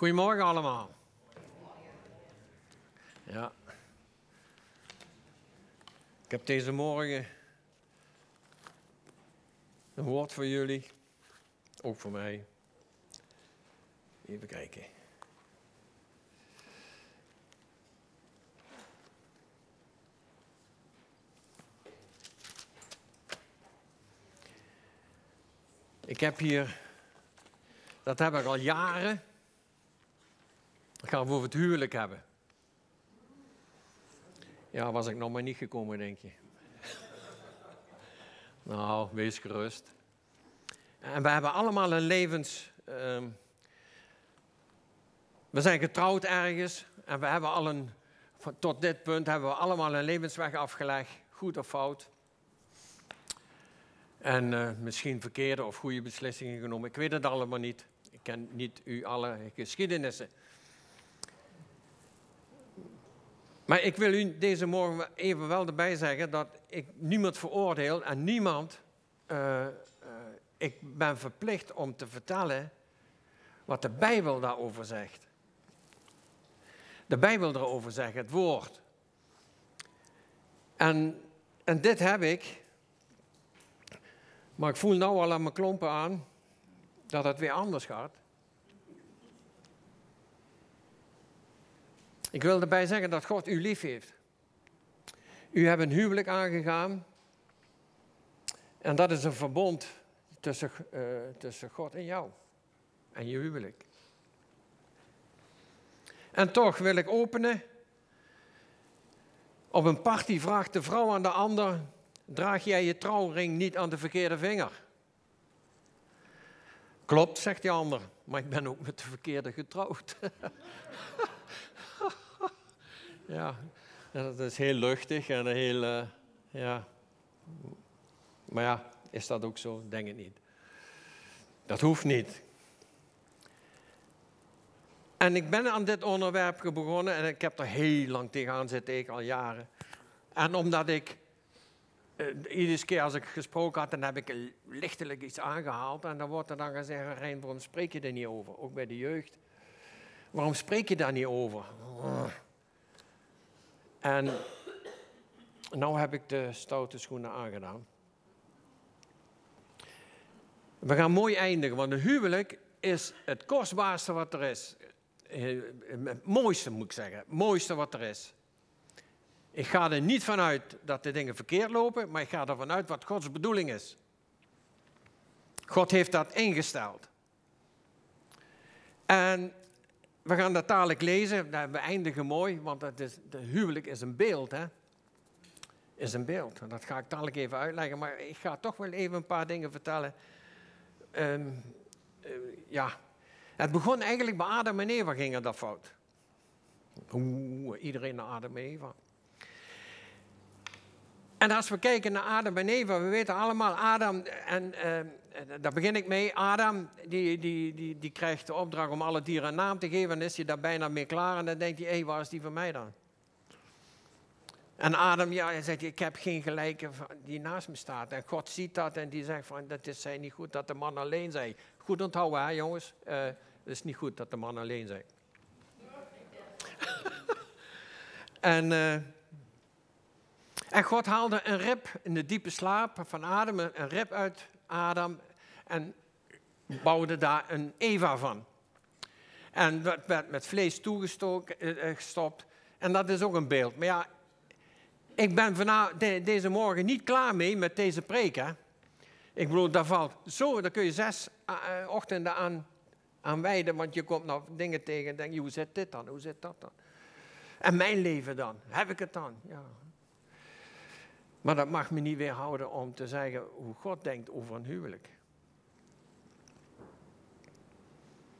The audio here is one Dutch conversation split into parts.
Goedemorgen allemaal. Ja. Ik heb deze morgen een woord voor jullie. Ook voor mij. Even kijken. Ik heb hier, dat heb ik al jaren. Ik ga het over het huwelijk hebben. Ja, was ik nog maar niet gekomen, denk je. nou, wees gerust. En we hebben allemaal een levens. ehm, we zijn getrouwd ergens en we hebben al een. Tot dit punt hebben we allemaal een levensweg afgelegd, goed of fout. En eh, misschien verkeerde of goede beslissingen genomen. Ik weet het allemaal niet. Ik ken niet u alle geschiedenissen. Maar ik wil u deze morgen even wel erbij zeggen dat ik niemand veroordeel en niemand. eh, eh, ik ben verplicht om te vertellen wat de Bijbel daarover zegt. De Bijbel erover zegt, het woord. En, en dit heb ik. Maar ik voel nou al aan mijn klompen aan dat het weer anders gaat. Ik wil erbij zeggen dat God u lief heeft. U hebt een huwelijk aangegaan. En dat is een verbond tussen, eh, tussen God en jou. En je huwelijk. En toch wil ik openen. Op een party vraagt de vrouw aan de ander: Draag jij je trouwring niet aan de verkeerde vinger? Klopt, zegt die ander, maar ik ben ook met de verkeerde getrouwd. ja, dat is heel luchtig en heel, eh, ja. Maar ja, is dat ook zo? Denk het niet. Dat hoeft niet. En ik ben aan dit onderwerp begonnen en ik heb er heel lang tegenaan zitten, ik al jaren. En omdat ik, eh, iedere keer als ik gesproken had, dan heb ik lichtelijk iets aangehaald. En dan wordt er dan gezegd, Rijn, waarom spreek je er niet over? Ook bij de jeugd. Waarom spreek je daar niet over? En nou heb ik de stoute schoenen aangedaan. We gaan mooi eindigen, want een huwelijk is het kostbaarste wat er is. Eh, Het mooiste moet ik zeggen, het mooiste wat er is. Ik ga er niet vanuit dat de dingen verkeerd lopen, maar ik ga ervan uit wat Gods bedoeling is. God heeft dat ingesteld. En we gaan dat dadelijk lezen. We eindigen mooi, want het de huwelijk is een beeld. Hè? Is een beeld. Dat ga ik dadelijk even uitleggen. Maar ik ga toch wel even een paar dingen vertellen. Ehm, eh, ja, het begon eigenlijk bij Adam en Eva ging dat fout. Oeh, iedereen naar Adam en Eva. En als we kijken naar Adam en Eva, we weten allemaal, Adam, en eh, daar begin ik mee, Adam, die, die, die, die krijgt de opdracht om alle dieren een naam te geven, en is hij daar bijna mee klaar, en dan denkt hij, hé, waar is die van mij dan? En Adam, ja, hij zegt, ik heb geen gelijke die naast me staat. En God ziet dat en die zegt van, dat is zij niet goed dat de man alleen zei. Goed onthouden, hè, jongens. Eh, het is niet goed dat de man alleen zei. en, eh, en God haalde een rib in de diepe slaap van Adam, een rib uit Adam. En bouwde daar een Eva van. En dat werd met vlees toegestopt. En dat is ook een beeld. Maar ja, ik ben vana, de- deze morgen niet klaar mee met deze preek. Hè? Ik bedoel, daar valt zo, daar kun je zes eh, eh, ochtenden aan, aan wijden, want je komt nou dingen tegen en denk je, hoe zit dit dan? Hoe zit dat dan? En mijn leven dan? Heb ik het dan? Ja. Maar dat mag me niet weerhouden om te zeggen hoe God denkt over een huwelijk.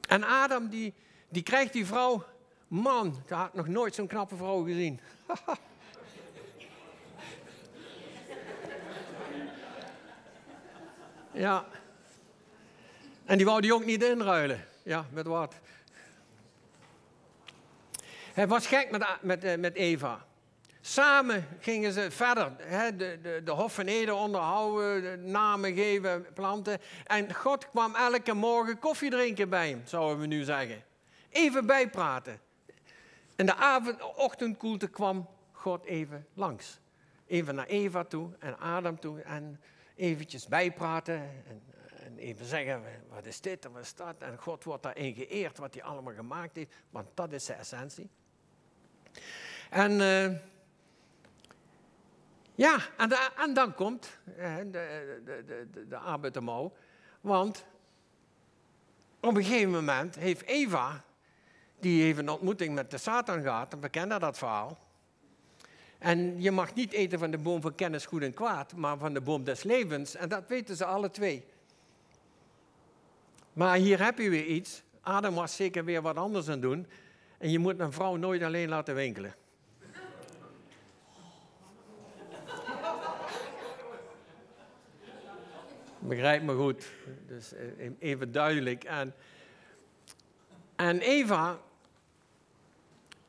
En Adam, die, die krijgt die vrouw, man, ik had nog nooit zo'n knappe vrouw gezien. Ja. En die wou die ook niet inruilen. Ja, met wat? Hij was gek met, met, eh, met Eva. Samen gingen ze verder. Hè, de, de, de Hof van Eden onderhouden, de namen geven, planten. En God kwam elke morgen koffie drinken bij hem, zouden we nu zeggen. Even bijpraten. In de avond, ochtendkoelte kwam God even langs. Even naar Eva toe en Adam toe en eventjes bijpraten en, en even zeggen, wat is dit en wat is dat? En God wordt daarin geëerd wat hij allemaal gemaakt heeft, want dat is de essentie. En uh, ja, en, en, dan komt uh, de, de, de, de arbeidermouw, want op een gegeven moment heeft Eva, die heeft een ontmoeting met de Satan gehad, we kennen dat verhaal. En je mag niet eten van de boom van kennis goed en kwaad, maar van de boom des levens. En dat weten ze alle twee. Maar hier heb je weer iets. Adam was zeker weer wat anders aan doen. En je moet een vrouw nooit alleen laten winkelen. Begrijp me goed. Dus eh, even duidelijk. En, en Eva,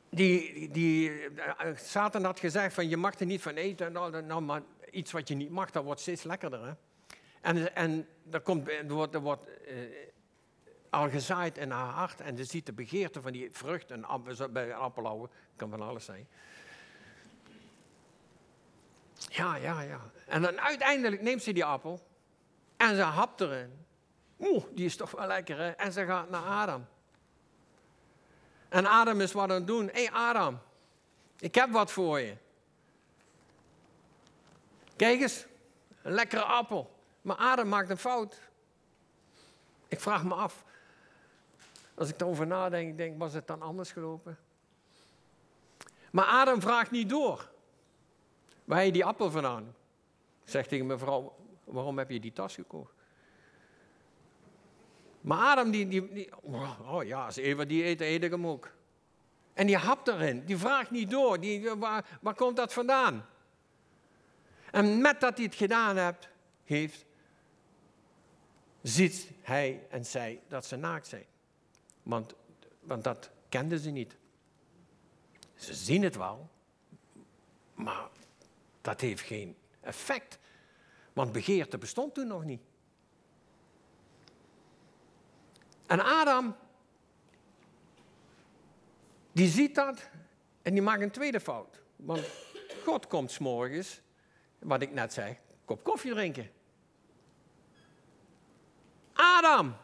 die, die, eh, Satan had gezegd van je mag er niet van eten. Nou, nou, maar iets wat je niet mag, dat wordt steeds lekkerder. Hè? En, en er, komt, er wordt, wordt uh, al gezaaid in haar hart en ze ziet de begeerte van die vrucht. En bij appelauwen kan van alles zijn. Ja, ja, ja. En dan uiteindelijk neemt ze die appel en ze hapt erin. Oeh, die is toch wel lekker, hè? En ze gaat naar Adam. En Adam is wat aan het doen. Hé hey Adam, ik heb wat voor je. Kijk eens, een lekkere appel. Maar Adam maakt een fout. Ik vraag me af, als ik erover nadenk, denk, was het dan anders gelopen? Maar Adam vraagt niet door. Waar je die appel vandaan? Zegt tegen mevrouw, waarom heb je die tas gekocht? Maar Adam, die, die, oh ja, als Eva die eet, eet ik ook. En die hapt erin, die vraagt niet door, die, waar, waar komt dat vandaan? En met dat hij het gedaan hebt, heeft, ziet hij en zij dat ze naakt zijn. Want, want dat kenden ze niet. Ze zien het wel, maar dat heeft geen effect. Want begeerte bestond toen nog niet. En Adam, die ziet dat en die maakt een tweede fout. Want God komt s'morgens, wat ik net zei, kop koffie drinken. Adam,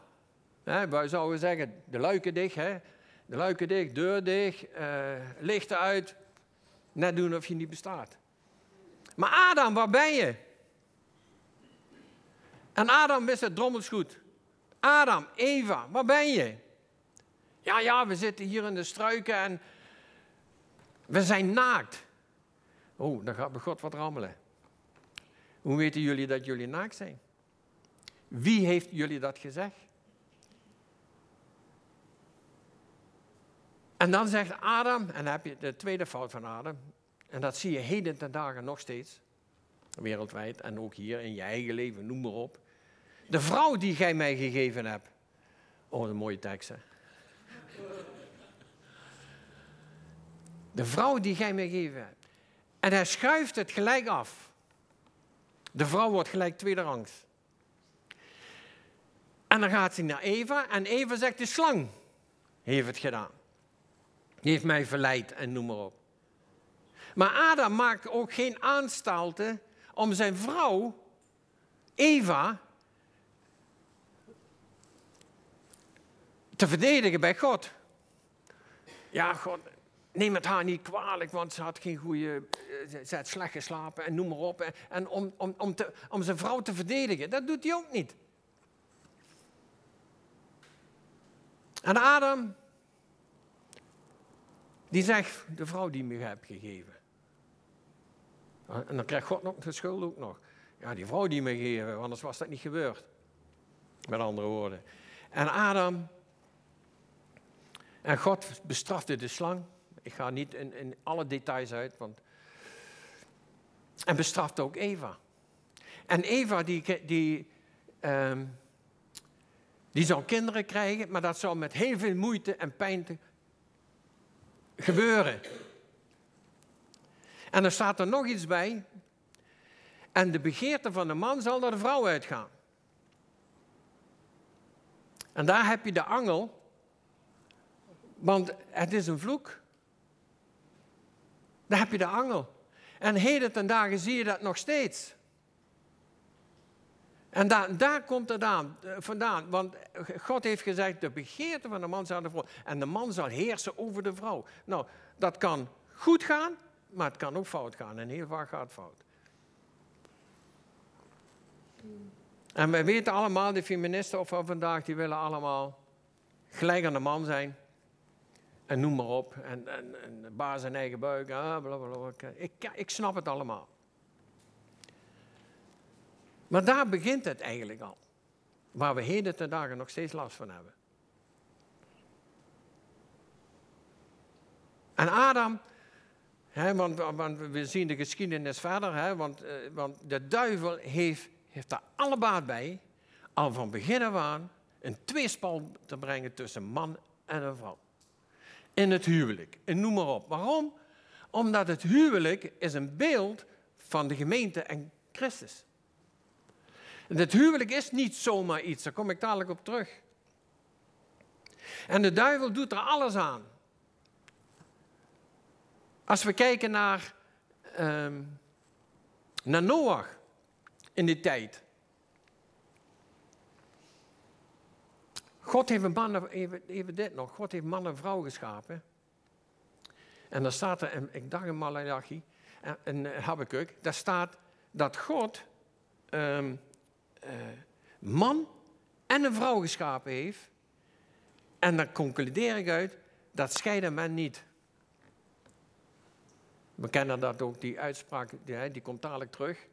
wij zouden zeggen, de luiken dicht, hè? de luiken dicht, deur dicht, uh, lichten uit, net doen of je niet bestaat. Maar Adam, waar ben je? En Adam wist het drommels goed. Adam, Eva, waar ben je? Ja, ja, we zitten hier in de struiken en we zijn naakt. Oh, dan gaat God wat rammelen. Hoe weten jullie dat jullie naakt zijn? Wie heeft jullie dat gezegd? En dan zegt Adam, en dan heb je de tweede fout van Adam, en dat zie je heden ten dagen nog steeds, wereldwijd en ook hier in je eigen leven, noem maar op. De vrouw die gij mij gegeven hebt. Oh, een mooie tekst, hè? De vrouw die gij mij gegeven hebt. En hij schuift het gelijk af. De vrouw wordt gelijk tweede rangs. En dan gaat hij naar Eva en Eva zegt, de slang heeft het gedaan. Die heeft mij verleid en noem maar op. Maar Adam maakt ook geen aanstalten om zijn vrouw, Eva, te verdedigen bij God. Ja, God, neem het haar niet kwalijk, want ze had geen goede, eh, ze had slecht geslapen en noem maar op. En om, om, om, te, om zijn vrouw te verdedigen, dat doet hij ook niet. En Adam, die zegt, de vrouw die me hebt gegeven. En dan krijgt God nog de schuld ook nog. Ja, die vrouw die me gegeven, anders was dat niet gebeurd. Met andere woorden. En Adam, en God bestrafte de slang. Ik ga niet in, in alle details uit, want. En bestrafte ook Eva. En Eva, die, die, um, die zou kinderen krijgen, maar dat zou met heel veel moeite en pijn te gebeuren. En er staat er nog iets bij. En de begeerte van de man zal naar de vrouw uitgaan. En daar heb je de angel Want het is een vloek. Daar heb je de angel. En heden ten dagen zie je dat nog steeds. En daar, daar komt het aan, eh, vandaan. Want God heeft gezegd, de begeerte van de man zal de vrouw. En de man zal heersen over de vrouw. Nou, dat kan goed gaan, maar het kan ook fout gaan. En heel vaak gaat fout. En wij weten allemaal, de feministen van vandaag, die willen allemaal gelijk aan de man zijn. En noem maar op. En, en, en baas en eigen buik. Ah, blablabla. Ik, ik snap het allemaal. Maar daar begint het eigenlijk al. Waar we heden ten dagen nog steeds last van hebben. En Adam, hè, want, want, we zien de geschiedenis verder, hè, want, eh, want de duivel heeft, heeft daar alle baat bij, al van begin af aan, een tweespal te brengen tussen man en een vrouw. In het huwelijk, en noem maar op. Waarom? Omdat het huwelijk is een beeld van de gemeente en Christus. Het huwelijk is niet zomaar iets, daar kom ik dadelijk op terug. En de duivel doet er alles aan. Als we kijken naar, uh, naar Noach in die tijd. God heeft een man, even, even dit nog, God heeft man en vrouw geschapen. En dan staat er, ik dacht in Malachi, in Habakkuk, daar staat dat God um, uh, man en een vrouw geschapen heeft. En dan concludeer ik uit, dat scheiden men niet. We kennen dat ook, die uitspraak, die komt dadelijk terug.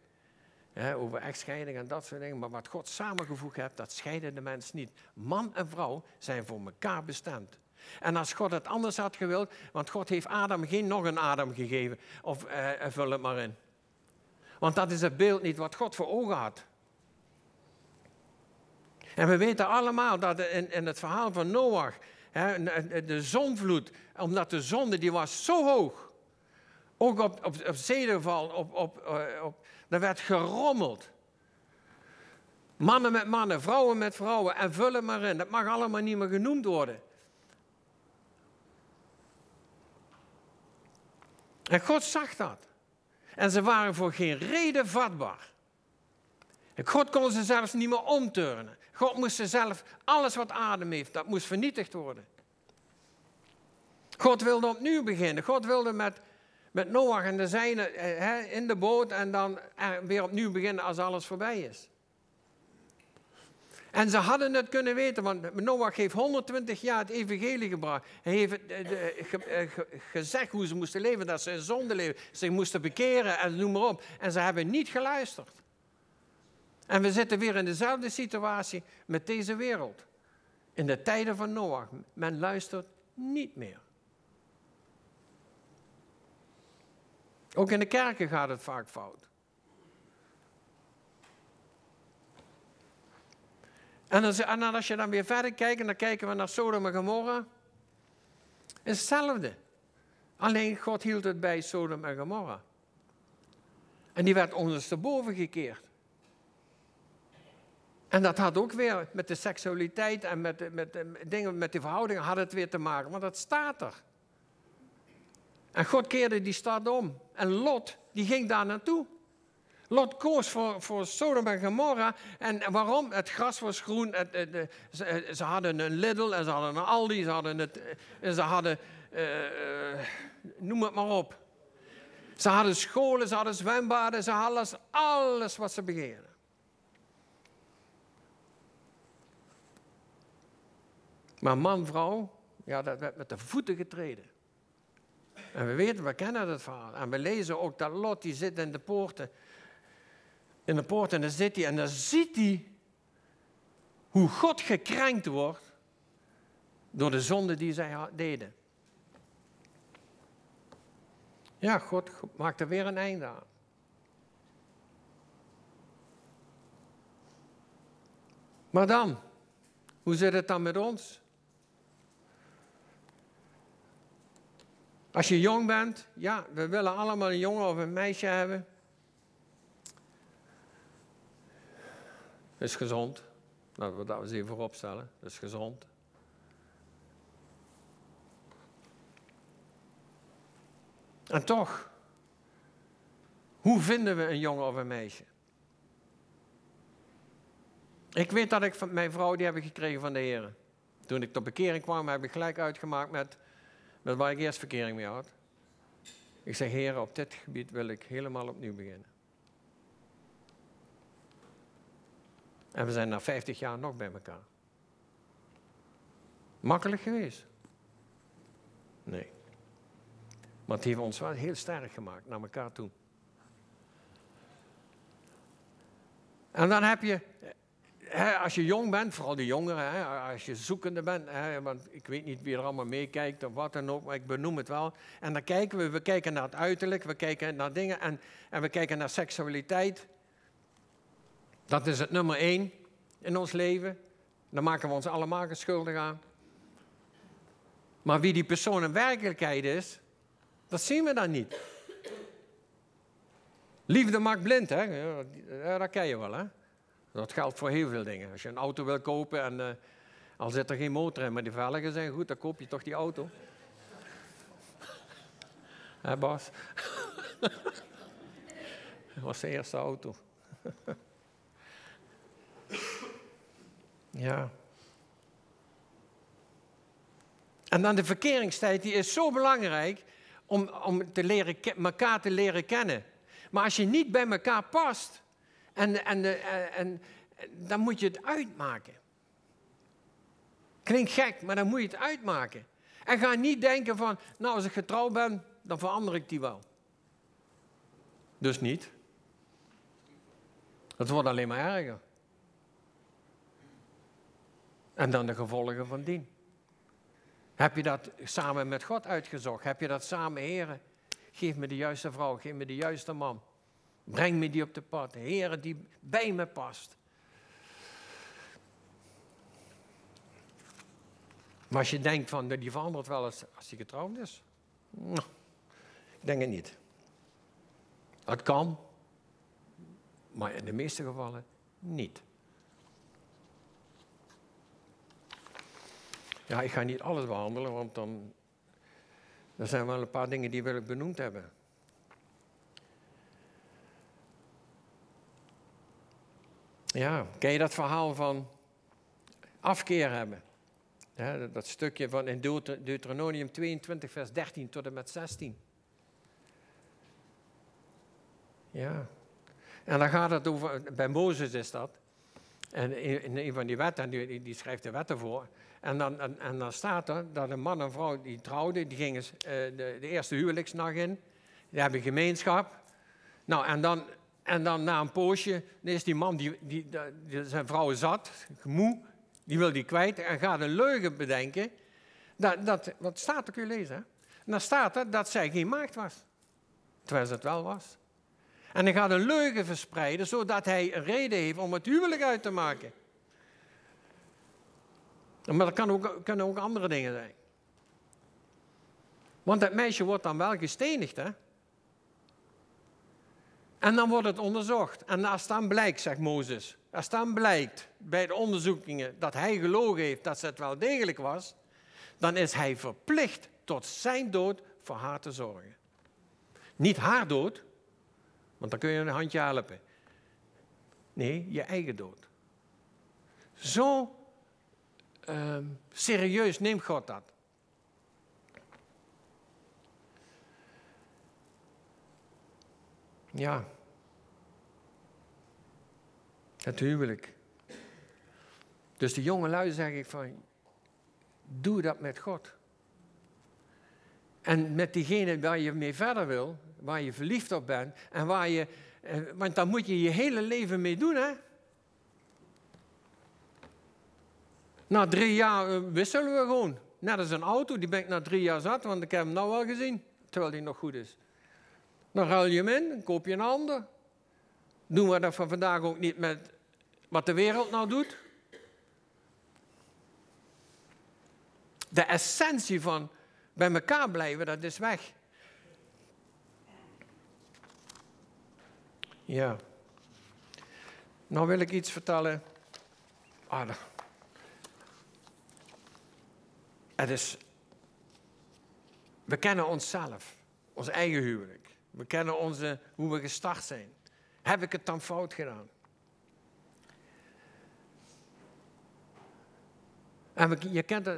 Over echtscheiding en dat soort dingen. Maar wat God samengevoegd heeft, dat scheiden de mens niet. Man en vrouw zijn voor elkaar bestemd. En als God het anders had gewild, want God heeft Adam geen nog een Adam gegeven, of uh, vul het maar in. Want dat is het beeld niet wat God voor ogen had. En we weten allemaal dat in, in het verhaal van Noach, hè, de zonvloed, omdat de zonde die was zo hoog, ook op, op, op zedenval, op, op, eh, op, er werd gerommeld. Mannen met mannen, vrouwen met vrouwen en vullen maar in. Dat mag allemaal niet meer genoemd worden. En God zag dat. En ze waren voor geen reden vatbaar. En God kon ze zelfs niet meer omturnen. God moest ze zelf, alles wat adem heeft, dat moest vernietigd worden. God wilde opnieuw beginnen. God wilde met, met Noach en de zijnen eh, in de boot en dan weer opnieuw beginnen als alles voorbij is. En ze hadden het kunnen weten, want Noach heeft 120 jaar het evangelie gebracht. Hij heeft eh, eh, gezegd hoe ze moesten leven, dat ze in zonde leven, zich moesten bekeren en noem maar op. En ze hebben niet geluisterd. En we zitten weer in dezelfde situatie met deze wereld. In de tijden van Noach. Men luistert niet meer. Ook in de kerken gaat het vaak fout. En als, je dan weer verder kijkt, en dan kijken we naar Sodom en Gomorra, hetzelfde. Alleen God hield het bij Sodom en Gomorra. En die werd ondersteboven gekeerd. En dat had ook weer met de seksualiteit en met, met, dingen, met de verhoudingen had het weer te maken, want dat staat er. En God keerde die stad om. En Lot, die ging daar naartoe. Lot koos voor, voor Sodom en Gomorra. En waarom? Het gras was groen. Het, ze, hadden een Lidl en ze hadden een Aldi. Ze hadden, het, ze hadden uh, noem het maar op. Ze hadden scholen, ze hadden zwembaden, ze hadden alles, alles wat ze begeerden. Maar man, vrouw, ja, dat werd met de voeten getreden. En we weten, we kennen dat verhaal. En we lezen ook dat Lot, die zit in de poorten. In de poort en dan zit hij en dan ziet hij hoe God gekrenkt wordt door de zonde die zij deden. Ja, God maakt er weer een einde aan. Maar dan, hoe zit het dan met ons? Als je jong bent, ja, we willen allemaal een jongen of een meisje hebben. Is gezond. Nou, laten we dat eens even vooropstellen. Is gezond. En toch, hoe vinden we een jongen of een meisje? Ik weet dat ik van mijn vrouw, die heb gekregen van de heren. Toen ik tot bekering kwam, heb ik gelijk uitgemaakt met met waar ik eerst verkering mee had. Ik zeg, Heer, op dit gebied wil ik helemaal opnieuw beginnen. En we zijn na 50 jaar nog bij elkaar. Makkelijk geweest? Nee. Maar het heeft ons wel heel sterk gemaakt naar elkaar toe. En dan heb je, als je jong bent, vooral de jongeren, als je zoekende bent, want ik weet niet wie er allemaal meekijkt of wat dan ook, maar ik benoem het wel. En dan kijken we, we kijken naar het uiterlijk, we kijken naar dingen en, en we kijken naar seksualiteit. Dat is het nummer één in ons leven. Daar maken we ons allemaal schuldig aan. Maar wie die persoon in werkelijkheid is, dat zien we dan niet. Liefde maakt blind, hè? Ja, dat ken je wel, hè? Dat geldt voor heel veel dingen. Als je een auto wil kopen en uh, al zit er geen motor in, maar die velgen zijn goed, dan koop je toch die auto. Hé, Bas? dat was de eerste auto. ja. En dan de verkeringstijd, die is zo belangrijk om, om te leren, elkaar te leren kennen. Maar als je niet bij elkaar past, en, en, en, en dan moet je het uitmaken. Klinkt gek, maar dan moet je het uitmaken. En ga niet denken van, nou als ik getrouwd ben, dan verander ik die wel. Dus niet. Het wordt alleen maar erger. En dan de gevolgen van dien. Heb je dat samen met God uitgezocht? Heb je dat samen, heren? Geef me de juiste vrouw, geef me de juiste man. Breng me die op de pad. Heren, die bij me past. Maar als je denkt van, die verandert wel eens als hij getrouwd is. Nou, ik denk het niet. Het kan, maar in de meeste gevallen niet. Ja, ik ga niet alles behandelen, want dan er zijn wel een paar dingen die wil ik benoemd hebben. Ja, ken je dat verhaal van afkeer hebben? Dat stukje van in Deuteronomium 22, vers 13 tot en met 16. Ja. En dan gaat het over, bij Mozes is dat. En in een van die wetten, die, die schrijft de wetten voor. En dan, en, dan staat er dat een man en vrouw die trouwden, die gingen uh, de, de, eerste huwelijksnacht in. Die hebben gemeenschap. Nou, en dan, en dan na een poosje, is die man, die, die, zijn vrouw zat, moe, die wil die kwijt en gaat een leugen bedenken. Dat, dat, wat staat er, kun je lezen. Hè? Dan staat er dat zij geen maagd was. Terwijl ze het wel was. En hij gaat een leugen verspreiden, zodat hij een reden heeft om het huwelijk uit te maken. Maar dat kan ook, kunnen ook andere dingen zijn. Want dat meisje wordt dan wel gestenigd, hè? En dan wordt het onderzocht. En als dan blijkt, zegt Mozes, als dan blijkt bij de onderzoekingen dat hij gelogen heeft, dat het wel degelijk was, dan is hij verplicht tot zijn dood voor haar te zorgen. Niet haar dood, want dan kun je een handje helpen. Nee, je eigen dood. Zo uh, serieus neemt God dat. Ja. Het huwelijk. Dus de jonge lui zeg ik van, doe dat met God. En met diegene waar je mee verder wil, waar je verliefd op bent en waar je, eh, want dan moet je je hele leven mee doen, hè? Na drie jaar eh, wisselen we gewoon. Net als een auto, die ben ik na drie jaar zat, want ik heb hem nou al gezien, terwijl die nog goed is. Dan ruil je hem in, dan koop je een ander. Doen we dat van vandaag ook niet met wat de wereld nou doet? De essentie van bij elkaar blijven, dat is weg. Ja. Nou wil ik iets vertellen. Ah, het is. We kennen onszelf. Ons eigen huwelijk. We kennen onze, hoe we gestart zijn. Heb ik het dan fout gedaan? En je kent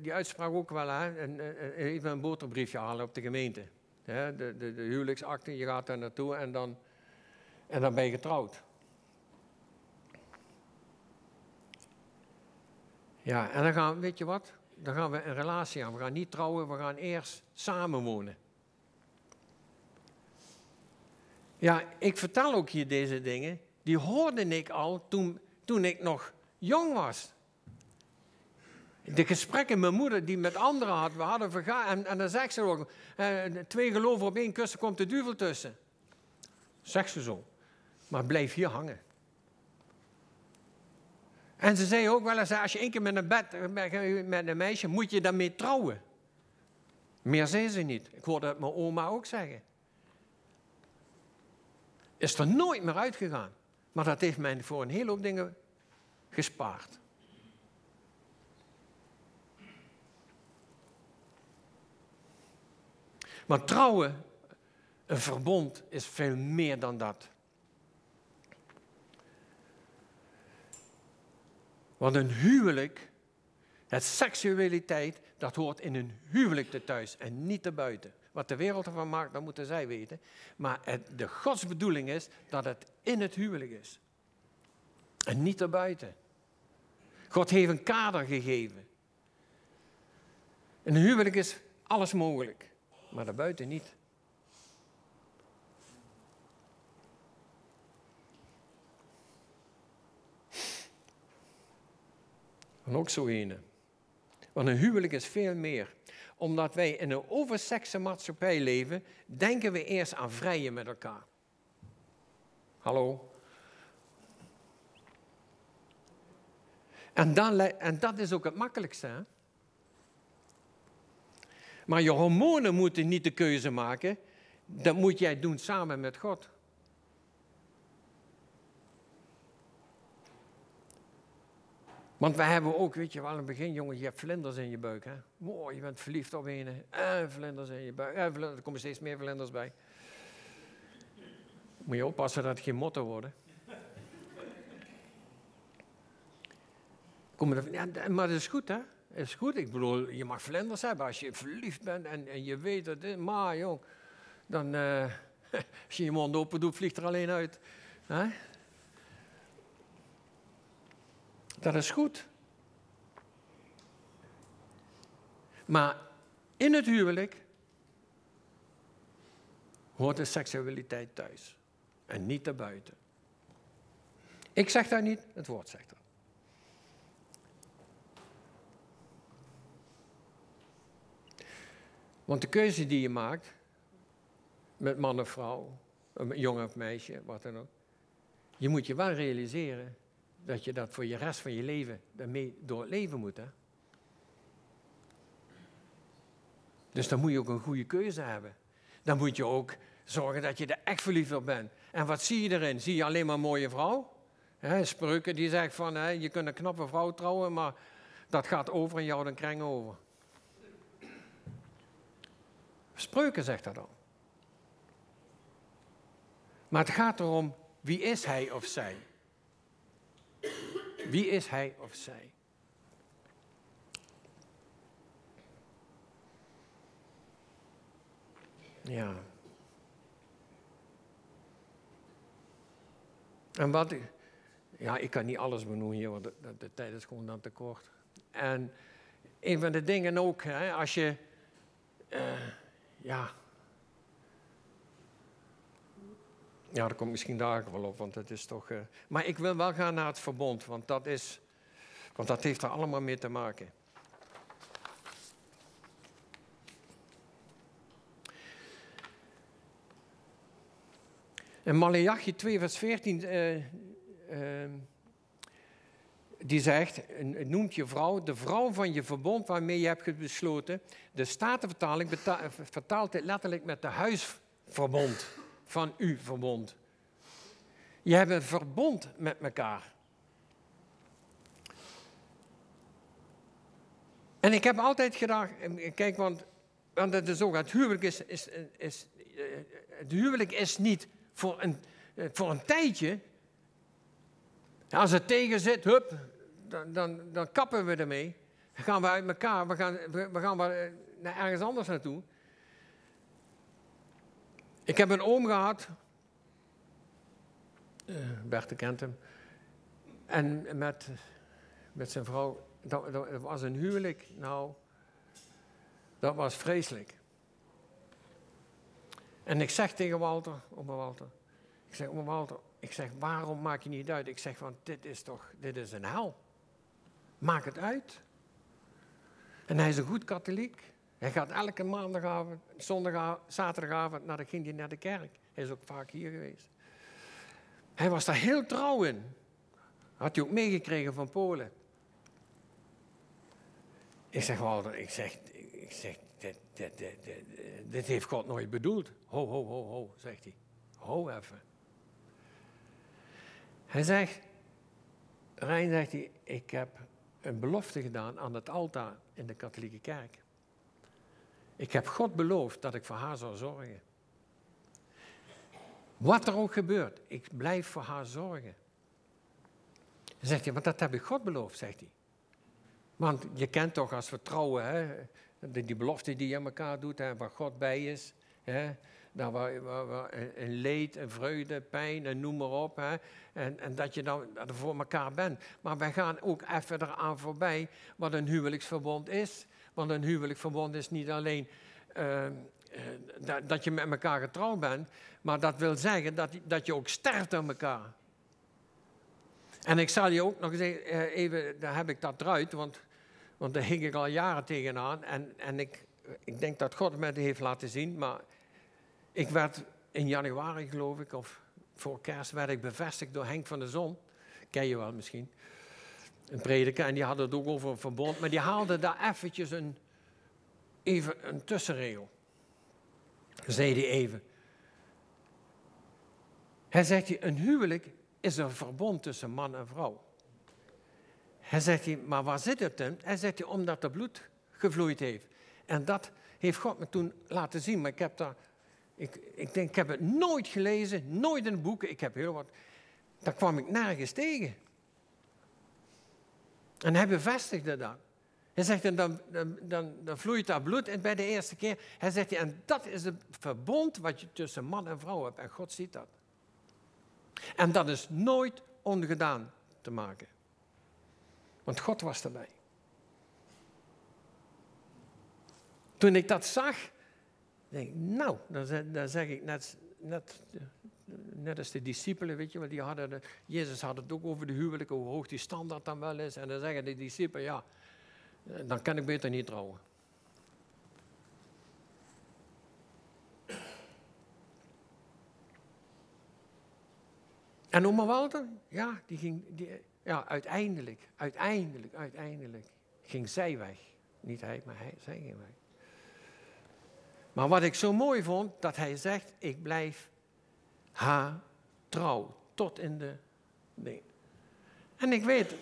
die uitspraak ook wel, hè? even een boterbriefje halen op de gemeente. De, de, de huwelijksakte, je gaat daar naartoe en dan, en dan ben je getrouwd. Ja, en dan gaan, weet je wat? Dan gaan we een relatie aan. We gaan niet trouwen, we gaan eerst samenwonen. Ja, ik vertel ook hier deze dingen. Die hoorde ik al toen, toen ik nog jong was. De gesprekken mijn moeder die met anderen had, we hadden vergaan. En, en dan zegt ze ook, eh, twee geloven op één kussen komt de duivel tussen. Zegt ze zo. Maar blijf hier hangen. En ze zei ook wel eens, als je één keer met een, bed, met een meisje, moet je daarmee trouwen. Meer zei ze niet. Ik hoorde het mijn oma ook zeggen. Is er nooit meer uitgegaan. Maar dat heeft mij voor een hele hoop dingen gespaard. Maar trouwen, een verbond, is veel meer dan dat. Want een huwelijk, het seksualiteit, dat hoort in een huwelijk te thuis en niet te buiten. Wat de wereld ervan maakt, dat moeten zij weten. Maar het, de Gods bedoeling is dat het in het huwelijk is. En niet erbuiten. God heeft een kader gegeven. In een huwelijk is alles mogelijk, maar daarbuiten niet. En ook zo ene. Want een huwelijk is veel meer. Omdat wij in een oversekse maatschappij leven, denken we eerst aan vrijen met elkaar. Hallo? En, dan, en dat is ook het makkelijkste. Maar je hormonen moeten niet de keuze maken. Dat moet jij doen samen met God. Want wij hebben ook, weet je wel, in het begin, jongen, je hebt vlinders in je buik. Hè? Mooi, je bent verliefd op een. En vlinders in je buik. En er komen steeds meer vlinders bij. Moet je oppassen dat het geen motto worden. Ja, maar dat is goed, hè? Dat is goed. Ik bedoel, je mag vlinders hebben als je verliefd bent en, en je weet dat dit. Maar, jong, dan, uh, als je je mond open doet, vliegt er alleen uit. Hè? Dat is goed. Maar in het huwelijk hoort de seksualiteit thuis en niet daarbuiten. Ik zeg dat niet, het woord zegt dat. Want de keuze die je maakt, met man of vrouw, een jongen of meisje, wat dan ook, je moet je wel realiseren dat je dat voor je rest van je leven daarmee door het leven moet. Hè? Dus dan moet je ook een goede keuze hebben. Dan moet je ook zorgen dat je er echt verliefd op bent. En wat zie je erin? Zie je alleen maar een mooie vrouw? Spreuken die zegt van, je kunt een knappe vrouw trouwen, maar dat gaat over en jou dan kreng over. Spreuken zegt dat al. Maar het gaat erom, wie is hij of zij? Wie is hij of zij? Ja. En wat, ja, ik kan niet alles benoemen hier, want de, de, tijd is gewoon dan te kort. En een van de dingen ook, hè, als je, uh, ja, Ja, dat komt misschien daar wel op, want het is toch. Uh... Maar ik wil wel gaan naar het verbond, want dat, is, want dat heeft er allemaal mee te maken. En Malachi 2, vers 14, uh, uh, die zegt, noemt je vrouw de vrouw van je verbond waarmee je hebt besloten. De Statenvertaling vertaalt dit letterlijk met de huisverbond van uw verbond. Je hebt een verbond met elkaar. En ik heb altijd gedacht, kijk, want want het is ook, het huwelijk is, is, eh, het huwelijk is niet voor een, eh, voor een tijdje. Als het tegen zit, hup, dan, dan, dan kappen we ermee. Dan gaan we uit elkaar, we gaan, we gaan we naar ergens anders naartoe. Ik heb een oom gehad, uh, Bert kent hem, en met, met zijn vrouw, dat, dat was een huwelijk, nou, dat was vreselijk. En ik zeg tegen Walter, oma Walter, ik zeg, oma Walter, ik zeg, waarom maak je niet uit? Ik zeg, want dit is toch, dit is een hel. Maak het uit. En hij is een goed katholiek. Hij gaat elke maandagavond, zondag, zaterdagavond naar de, ging hij naar de kerk. Hij is ook vaak hier geweest. Hij was daar heel trouw in. Had hij ook meegekregen van Polen. Ik zeg, Walter, ik zeg, ik zeg dit, dit, heeft God nooit bedoeld. Ho, ho, ho, ho, zegt hij. Ho even. Hij zegt, Rijn zegt hij, ik heb een belofte gedaan aan het altaar in de katholieke kerk. Ik heb God beloofd dat ik voor haar zou zorgen. Wat er ook gebeurt, ik blijf voor haar zorgen. Dan zegt hij, want dat heb ik God beloofd, zegt hij. Want je kent toch als we trouwen, hè, die belofte die je aan elkaar doet, hè, waar God bij is. Hè, nou, waar, waar, waar, een leed, een vreugde, pijn en noem maar op. Hè, en, en dat je dan voor elkaar bent. Maar wij gaan ook even eraan voorbij wat een huwelijksverbond is. Want een huwelijksverbond is niet alleen uh, dat, dat je met elkaar getrouwd bent, maar dat wil zeggen dat, dat je ook sterft aan elkaar. En ik zal je ook nog eh, even, daar heb ik dat eruit, want, want daar hing ik al jaren tegenaan. En, en ik, ik denk dat God me heeft laten zien, maar ik werd in januari, geloof ik, of voor kerst, werd ik bevestigd door Henk van de Zon. Ken je wel misschien. Een prediker, en die had het ook over een verbond, maar die haalde daar eventjes een, even een tussenregel. Zei hij even. Hij zegt, een huwelijk is een verbond tussen man en vrouw. Hij zegt, hij, maar waar zit het in? Hij zegt, omdat er bloed gevloeid heeft. En dat heeft God me toen laten zien. Maar ik heb, daar, ik, ik, denk, ik heb het nooit gelezen, nooit in boeken. Ik heb heel wat. Daar kwam ik nergens tegen. En hij bevestigde dat. Hij zegt, dan, dan, dan, vloeit daar bloed en bij de eerste keer. Hij zegt, en dat is het verbond wat je tussen man en vrouw hebt. En God ziet dat. En dat is nooit ongedaan te maken. Want God was erbij. Toen ik dat zag, denk ik, nou, dan, dan zeg ik net, net, net als de discipelen, weet je wel, die hadden de, Jezus had het ook over de huwelijk, hoe hoog die standaard dan wel is. En dan zeggen de discipelen, ja, dan kan ik beter niet trouwen. En oma Walter, ja, die ging, die, ja, uiteindelijk, uiteindelijk, uiteindelijk ging zij weg. Niet hij, maar hij, zij ging weg. Maar wat ik zo mooi vond, dat hij zegt, ik blijf haar trouw tot in de... Nee. En ik weet,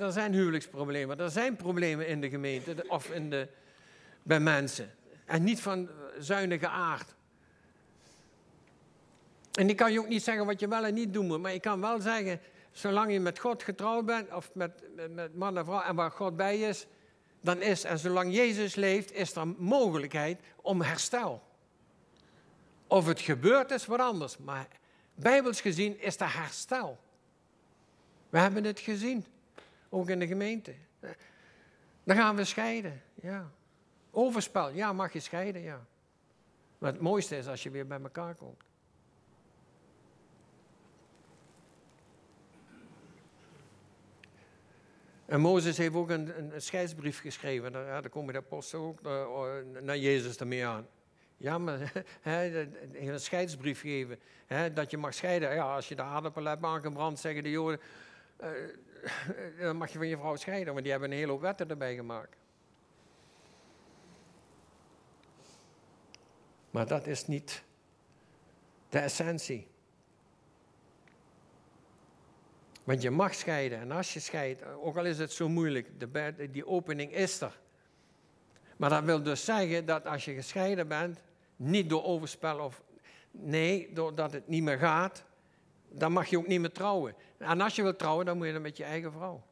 er zijn huwelijksproblemen, er zijn problemen in de gemeente of in de, bij mensen. En niet van zuinige aard. En ik kan je ook niet zeggen wat je wel en niet doen moet, maar ik kan wel zeggen, zolang je met God getrouwd bent, of met, met, man en vrouw, en waar God bij is, dan is, en zolang Jezus leeft, is er mogelijkheid om herstel. Of het gebeurt is wat anders, maar bijbels gezien is er herstel. We hebben het gezien, ook in de gemeente. Dan gaan we scheiden, ja. Overspel, ja, mag je scheiden, ja. Maar het mooiste is als je weer bij elkaar komt. En Mozes heeft ook een, een scheidsbrief geschreven. Daar, daar komen de apostelen ook uh, naar Jezus ermee aan. Ja, een scheidsbrief geven. Dat je mag scheiden. Ja, als je de aardappel hebt aangebrand, zeggen de Joden. Uh, dan mag je van je vrouw scheiden, want die hebben een hele hoop wetten erbij gemaakt. Maar dat is niet de essentie. Want je mag scheiden en als je scheidt, ook al is het zo moeilijk, de, die opening is er. Maar dat wil dus zeggen dat als je gescheiden bent, niet door overspel of nee, doordat het niet meer gaat, dan mag je ook niet meer trouwen. En als je wilt trouwen, dan moet je dan met je eigen vrouw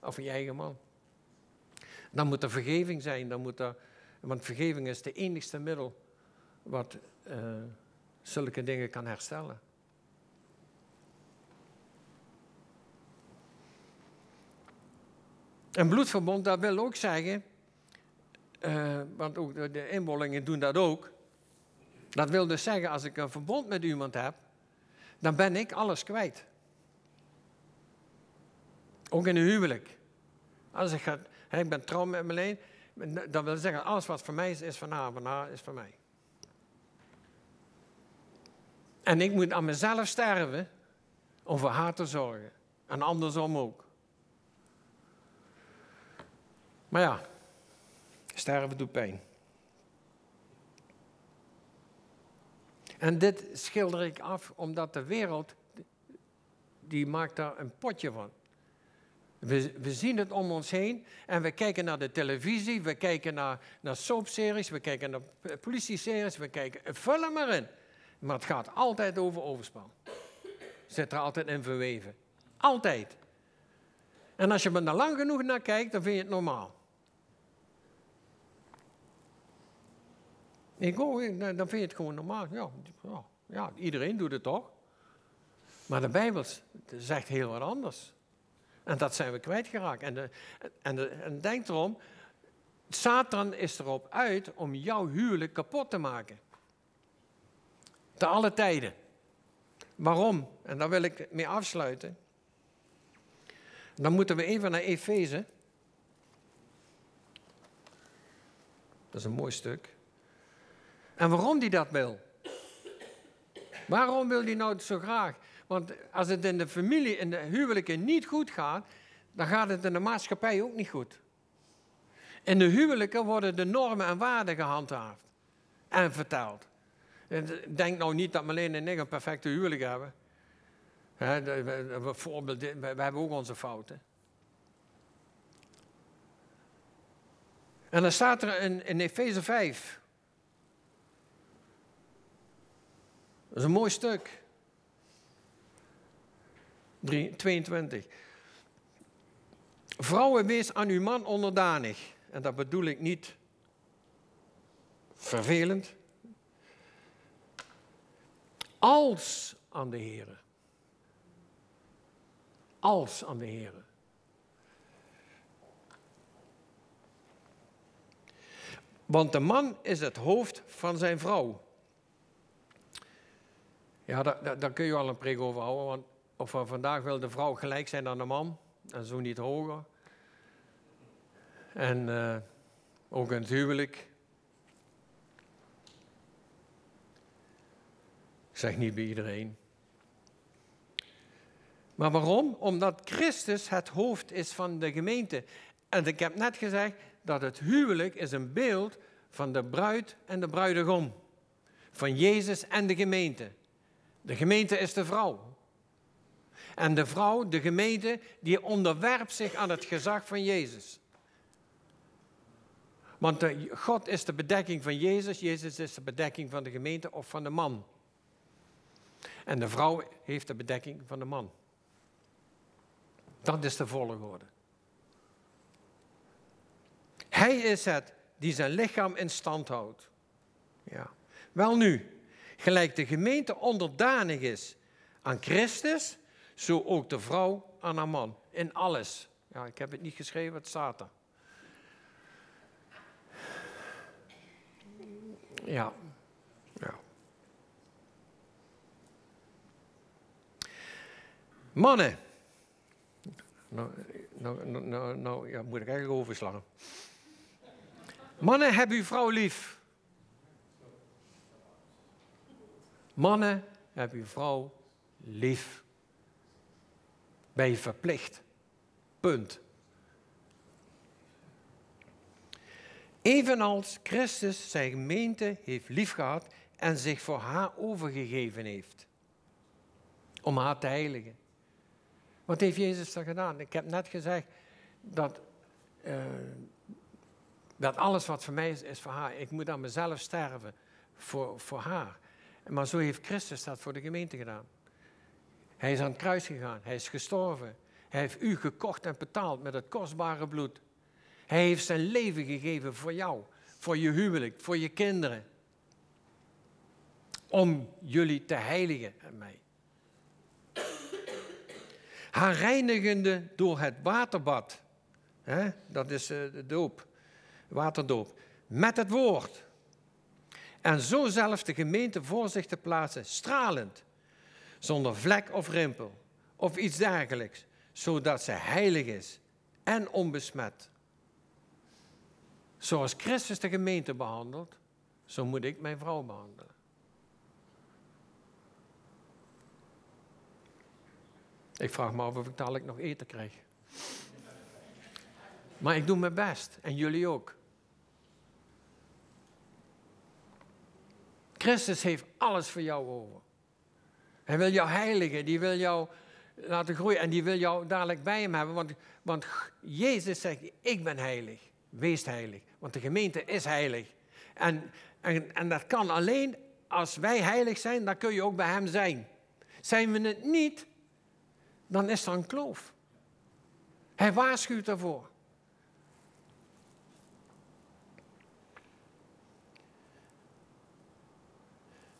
of je eigen man. Dan moet er vergeving zijn, dan moet er, want vergeving is de enigste middel wat uh, zulke dingen kan herstellen. Een bloedverbond, dat wil ook zeggen, uh, want ook de inbollingen doen dat ook. Dat wil dus zeggen, als ik een verbond met iemand heb, dan ben ik alles kwijt. Ook in een huwelijk. Als ik, ga, ik ben trouw met Marleen, dan wil zeggen, alles wat voor mij is, is van haar, is van mij. En ik moet aan mezelf sterven om voor haar te zorgen. En andersom ook. Maar ja, sterven doet pijn. En dit schilder ik af omdat de wereld, die maakt daar een potje van. We, we, zien het om ons heen en we kijken naar de televisie, we kijken naar, naar soapseries, we kijken naar politie-series, we kijken, vul hem maar in. Maar het gaat altijd over overspel. Zit er altijd in verweven. Altijd. En als je er lang genoeg naar kijkt, dan vind je het normaal. Ik dan vind je het gewoon normaal. Ja, ja, ja, iedereen doet het toch? Maar de Bijbel zegt heel wat anders. En dat zijn we kwijtgeraakt. En, en, en denk erom, Satan is erop uit om jouw huwelijk kapot te maken. Te alle tijden. Waarom? En daar wil ik mee afsluiten. Dan moeten we even naar Efeze. Dat is een mooi stuk. En waarom die dat wil? Waarom wil hij nou zo graag? Want als het in de familie, in de huwelijken niet goed gaat, dan gaat het in de maatschappij ook niet goed. In de huwelijken worden de normen en waarden gehandhaafd en verteld. Denk nou niet dat Marleen en ik een perfecte huwelijk hebben. He, we, we, hebben ook onze fouten. En dan staat er in, in Efeze 5. Dat is een mooi stuk. 22. Vrouwen, wees aan uw man onderdanig. En dat bedoel ik niet vervelend. Als aan de Heer. Als aan de Heer. Want de man is het hoofd van zijn vrouw. Ja, daar, kun je al een preek over houden. Want of vandaag wil de vrouw gelijk zijn aan de man. En zo niet hoger. En uh, ook in het huwelijk. Ik zeg niet bij iedereen. Maar waarom? Omdat Christus het hoofd is van de gemeente. En ik heb net gezegd dat het huwelijk is een beeld van de bruid en de bruidegom. Van Jezus en de gemeente. De gemeente is de vrouw. En de vrouw, de gemeente, die onderwerpt zich aan het gezag van Jezus. Want God is de bedekking van Jezus, Jezus is de bedekking van de gemeente of van de man. En de vrouw heeft de bedekking van de man. Dat is de volgorde. Hij is het die zijn lichaam in stand houdt. Ja. Wel nu, gelijk de gemeente onderdanig is aan Christus, zo ook de vrouw aan haar man. In alles. Ja, ik heb het niet geschreven, het staat. Ja. ja. Mannen. Nou, nou, nou, nou, nou ja, moet ik eigenlijk overslaan. Mannen, heb uw vrouw lief. Mannen, heb uw vrouw lief. Ben je verplicht. Punt. Evenals Christus zijn gemeente heeft liefgehad en zich voor haar overgegeven heeft. Om haar te heiligen. Wat heeft Jezus dan gedaan? Ik heb net gezegd dat uh, Dat alles wat voor mij is, is voor haar. Ik moet aan mezelf sterven voor, voor haar. Maar zo heeft Christus dat voor de gemeente gedaan. Hij is aan het kruis gegaan. Hij is gestorven. Hij heeft u gekocht en betaald met het kostbare bloed. Hij heeft zijn leven gegeven voor jou, voor je huwelijk, voor je kinderen. Om jullie te heiligen en mij. Haar reinigende door het waterbad. Hè? Dat is eh, de doop, waterdoop. Met het woord. En zo zelfs de gemeente voor zich te plaatsen, stralend, zonder vlek of rimpel of iets dergelijks, zodat ze heilig is en onbesmet. Zoals Christus de gemeente behandelt, zo moet ik mijn vrouw behandelen. Ik vraag me af of ik dadelijk nog eten krijg. Maar ik doe mijn best en jullie ook. Christus heeft alles voor jou over. Hij wil jou heiligen, die wil jou laten groeien en die wil jou dadelijk bij hem hebben. Want, want Jezus zegt, ik ben heilig, wees heilig. Want de gemeente is heilig. En, en, en dat kan alleen als wij heilig zijn, dan kun je ook bij hem zijn. Zijn we het niet, dan is er een kloof. Hij waarschuwt daarvoor.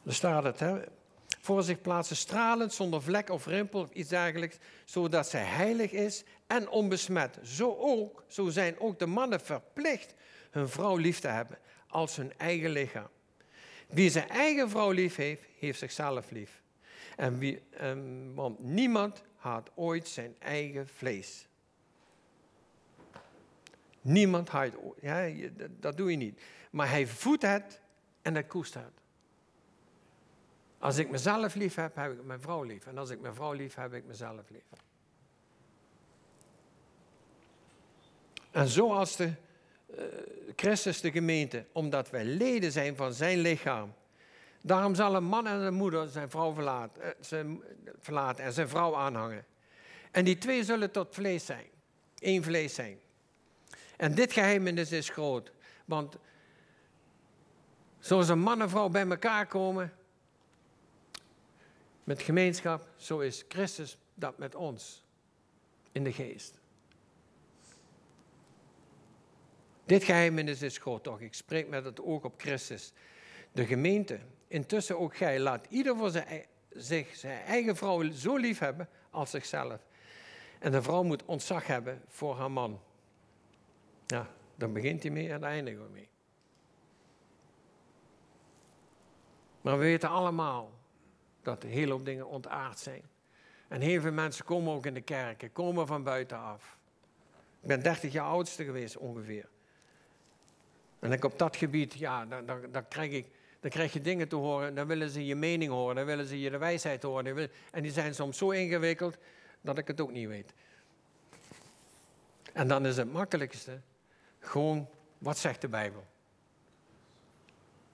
Daar staat het, hè? Voor zich plaatsen stralend, zonder vlek of rimpel of iets dergelijks, zodat zij heilig is en onbesmet. Zo ook, zo zijn ook de mannen verplicht hun vrouw lief te hebben als hun eigen lichaam. Wie zijn eigen vrouw lief heeft, heeft zichzelf lief. En wie, um, want niemand haat ooit zijn eigen vlees. Niemand haat ja, dat doe je niet. Maar hij voedt het en hij koestert het. Als ik mezelf lief heb, heb ik mijn vrouw lief. En als ik mijn vrouw lief heb, heb ik mezelf lief. En zoals de uh, Christus de gemeente, omdat wij leden zijn van zijn lichaam. Daarom zal een man en een moeder zijn vrouw verlaten, zijn, verlaten en zijn vrouw aanhangen. En die twee zullen tot vlees zijn. Eén vlees zijn. En dit geheimnis is groot. Want zoals een man en vrouw bij elkaar komen, met gemeenschap, zo is Christus dat met ons in de geest. Dit geheimnis is groot toch. Ik spreek met het oog op Christus. De gemeente, intussen ook gij, laat ieder voor zijn, zich zijn eigen vrouw zo lief hebben als zichzelf. En de vrouw moet ontzag hebben voor haar man. Ja, dan begint hij mee en eindigt hij mee. Maar we weten allemaal dat een hele hoop dingen ontaard zijn. En heel veel mensen komen ook in de kerken, komen van buitenaf. Ik ben 30 jaar oudste geweest ongeveer. En ik op dat gebied, ja, dan, dan, dan, krijg ik, dan krijg je dingen te horen, dan willen ze je mening horen, dan willen ze je de wijsheid horen. En die zijn soms zo ingewikkeld dat ik het ook niet weet. En dan is het makkelijkste gewoon, wat zegt de Bijbel?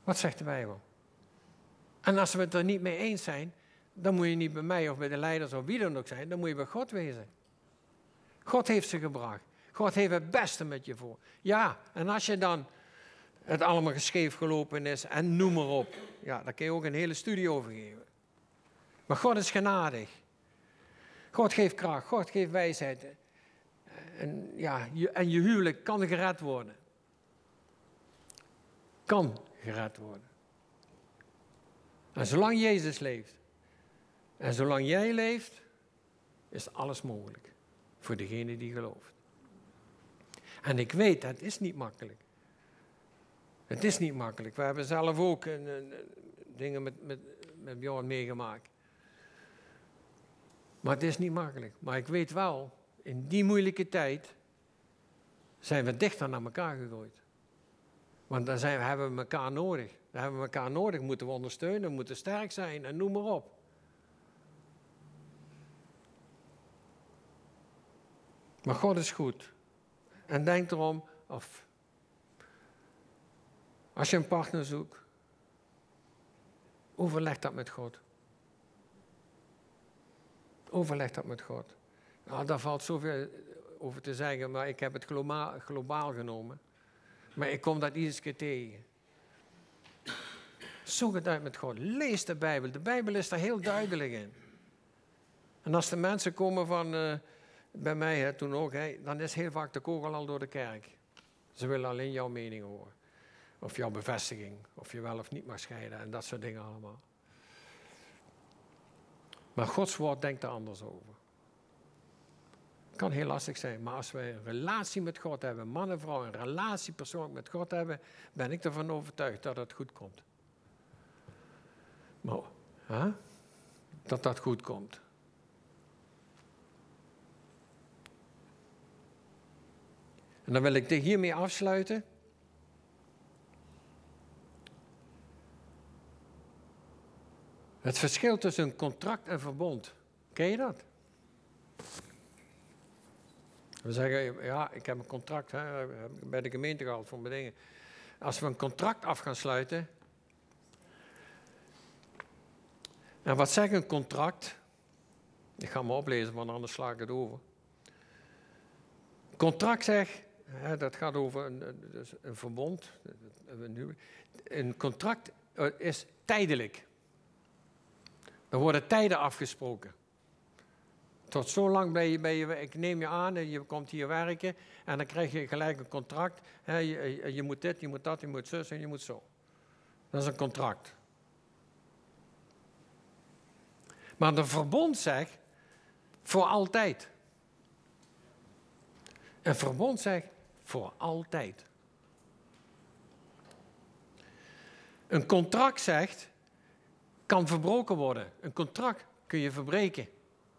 Wat zegt de Bijbel? En als we het er niet mee eens zijn, dan moet je niet bij mij of bij de leiders of wie dan ook zijn, dan moet je bij God wezen. God heeft ze gebracht. God heeft het beste met je voor. Ja, en als je dan het allemaal gescheef gelopen is en noem maar op, ja, daar kun je ook een hele studie over geven. Maar God is genadig. God geeft kracht, God geeft wijsheid. En, ja, en je huwelijk kan gered worden. Kan gered worden. En zolang Jezus leeft en zolang jij leeft, is alles mogelijk voor degene die gelooft. En ik weet, het is niet makkelijk. Het is niet makkelijk. We hebben zelf ook een, dingen met, met, met Bjorn meegemaakt. Maar het is niet makkelijk. Maar ik weet wel, in die moeilijke tijd zijn we dichter naar elkaar gegooid. Want dan zijn, hebben we elkaar nodig. Dan hebben we elkaar nodig, moeten we ondersteunen, moeten sterk zijn en noem maar op. Maar God is goed. En denk erom, of als je een partner zoekt, overleg dat met God. Overleg dat met God. Nou, daar valt zoveel over te zeggen, maar ik heb het globaal, globaal genomen. Maar ik kom dat iedere keer tegen. Zoek het uit met God. Lees de Bijbel. De Bijbel is daar heel duidelijk in. En als de mensen komen van, uh, bij mij hè, toen ook, hè, dan is heel vaak de kogel al door de kerk. Ze willen alleen jouw mening horen. Of jouw bevestiging. Of je wel of niet mag scheiden. En dat soort dingen allemaal. Maar Gods woord denkt er anders over. Kan heel lastig zijn, maar als we een relatie met God hebben, man en vrouw, een relatie persoonlijk met God hebben, ben ik ervan overtuigd dat het goed komt. Maar, hè? Dat dat goed komt. En dan wil ik hiermee afsluiten. Het verschil tussen een contract en verbond. Ken je dat? We zeggen, ja, ik heb een contract hè, bij de gemeente gehad voor mijn dingen. Als we een contract af gaan sluiten. En wat zegt een contract? Ik ga me oplezen, want anders sla ik het over. Contract zegt, hè, dat gaat over een, een verbond. Een contract eh, is tijdelijk. Er worden tijden afgesproken. Tot zo lang ben je, ben je, ik neem je aan en je komt hier werken en dan krijg je gelijk een contract. je, je, moet dit, je moet dat, je moet zus en je moet zo. Dat is een contract. Maar de verbond zegt voor altijd. Een verbond zegt voor altijd. Een contract zegt kan verbroken worden. Een contract kun je verbreken.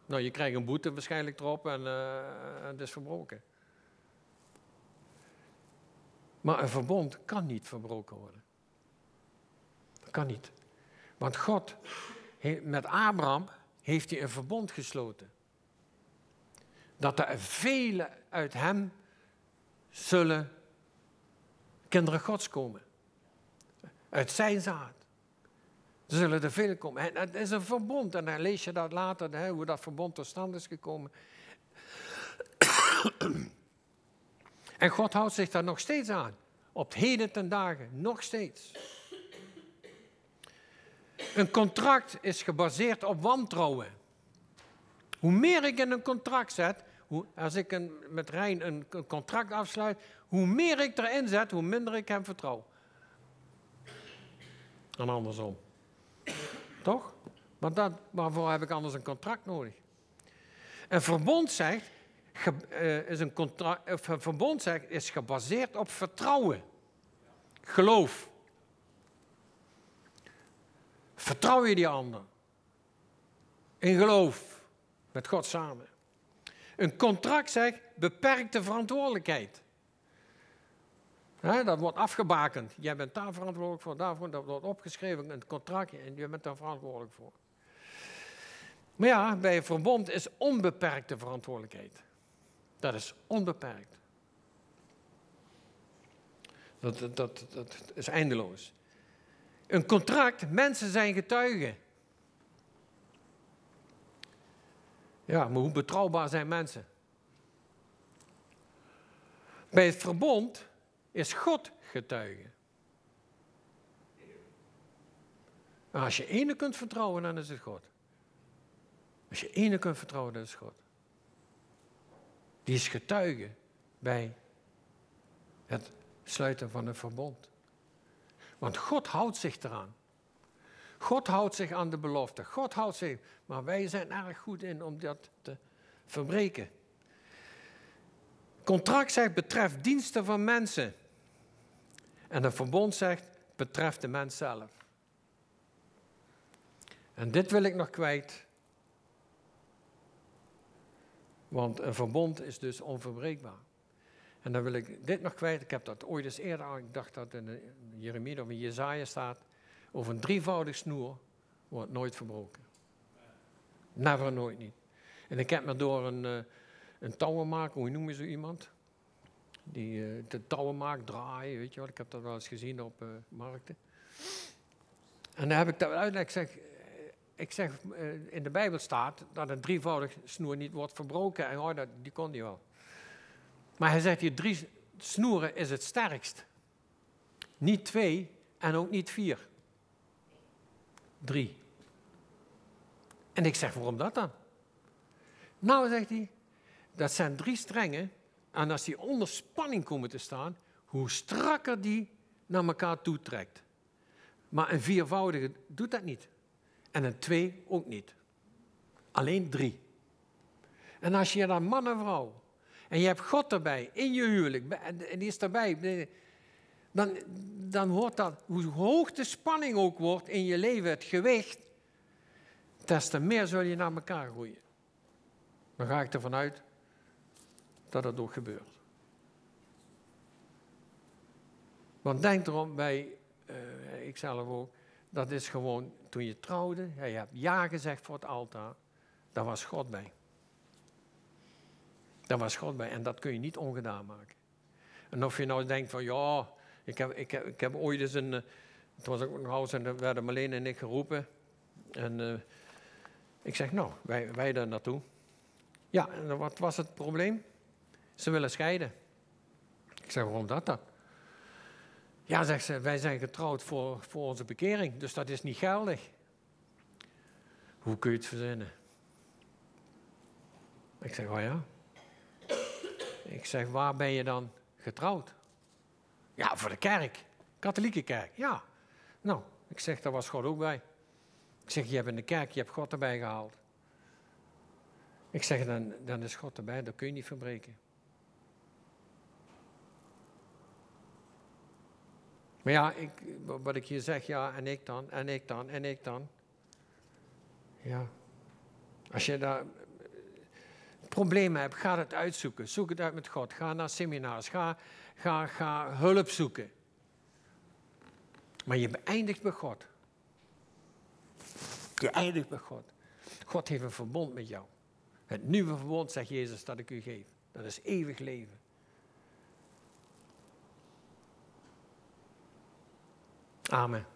Nou, je krijgt een boete waarschijnlijk erop en uh, het is verbroken. Maar een verbond kan niet verbroken worden. Dat kan niet. Want God, met Abraham, heeft hij een verbond gesloten. Dat er vele uit hem zullen kinderen Gods komen. Uit zijn zaad. Er zullen er veel komen. En het is een verbond. En dan lees je dat later, hè, hoe dat verbond tot stand is gekomen. en God houdt zich daar nog steeds aan. Op heden ten dagen, nog steeds. Een contract is gebaseerd op wantrouwen. Hoe meer ik in een contract zet, hoe, als ik met Rijn een, contract afsluit, hoe meer ik erin zet, hoe minder ik hem vertrouw. En andersom. Toch? Want dat, waarvoor heb ik anders een contract nodig? Een verbond zegt, uh, is een, contract, een verbond zegt, is gebaseerd op vertrouwen. Geloof. Vertrouw je die ander? In geloof. Met God samen. Een contract zegt beperkte verantwoordelijkheid dat wordt afgebakend. Jij bent daar verantwoordelijk voor, daarvoor, dat wordt opgeschreven in het contractje en je bent daar verantwoordelijk voor. Maar ja, bij een verbond is onbeperkte verantwoordelijkheid. Dat is onbeperkt. Dat, dat, dat, dat is eindeloos. Een contract, mensen zijn getuigen. Ja, maar hoe betrouwbaar zijn mensen? Bij het verbond is God getuige. Als je ene kunt vertrouwen, dan is het God. Als je ene kunt vertrouwen, dan is God. Die is getuige bij het sluiten van een verbond. Want God houdt zich eraan. God houdt zich aan de belofte. God houdt zich. Maar wij zijn erg goed in om dat te verbreken. Contract zegt betreft diensten van mensen. En het verbond zegt, betreft de mens zelf. En dit wil ik nog kwijt. Want een verbond is dus onverbreekbaar. En dan wil ik dit nog kwijt. Ik heb dat ooit eens eerder. Ik dacht dat in Jeremia of in Jezaja staat. Over een drievoudig snoer wordt nooit verbroken. Never, nooit niet. En ik heb me door een, uh, een touwenmaker, hoe noem je zo iemand? die uh, de touwen maakt, draaien, weet je wel. Ik heb dat wel eens gezien op markten. En dan heb ik dat uitleg. Ik zeg, eh, ik zeg in de Bijbel staat dat een drievoudig snoer niet wordt verbroken. En oh, dat, die kon die wel. Maar hij zegt hier, drie snoeren is het sterkst. Niet twee en ook niet vier. Drie. En ik zeg, waarom dat dan? Nou, zegt hij, dat zijn drie strengen. En als die onder spanning komen te staan, hoe strakker die naar elkaar toe trekt. Maar een viervoudige doet dat niet. En een twee ook niet. Alleen drie. En als je dan man en vrouw, en je hebt God erbij, in je huwelijk, en die is erbij, dan, dan hoort dat, hoe hoog de spanning ook wordt in je leven, het gewicht, des te meer zul je naar elkaar groeien. Dan ga ik ervan uit dat dat ook gebeurt. Want denk erom, bij, uh, ikzelf ook, dat is gewoon toen je trouwde, je hebt ja gezegd voor het altaar, daar was God bij. Daar was God bij en dat kun je niet ongedaan maken. En of je nou denkt van ja, ik heb, ik heb, ik heb ooit eens een, het eh, was ook een huis en daar werden Marlene en ik geroepen. En uh, ik zeg nou, wij, wij daar naartoe. Ja, en wat was het probleem? Ze willen scheiden. Ik zeg, waarom dat dan? Ja, zegt ze, wij zijn getrouwd voor, voor onze bekering, dus dat is niet geldig. Hoe kun je het verzinnen? Ik zeg, oh ja. Ik zeg, waar ben je dan getrouwd? Ja, voor de kerk. Katholieke kerk, ja. Nou, ik zeg, daar was God ook bij. Ik zeg, je hebt in de kerk, je hebt God erbij gehaald. Ik zeg, dan, dan is God erbij, dat kun je niet verbreken. Maar ja, ik, wat ik hier zeg, ja, en ik dan, en ik dan, en ik dan. Ja. Als je daar problemen hebt, ga het uitzoeken. Zoek het uit met God. Ga naar seminars. Ga, ga, ga hulp zoeken. Maar je beëindigt bij God. Je eindigt bij God. God heeft een verbond met jou. Het nieuwe verbond, zegt Jezus, dat ik u geef. Dat is eeuwig leven. Amen.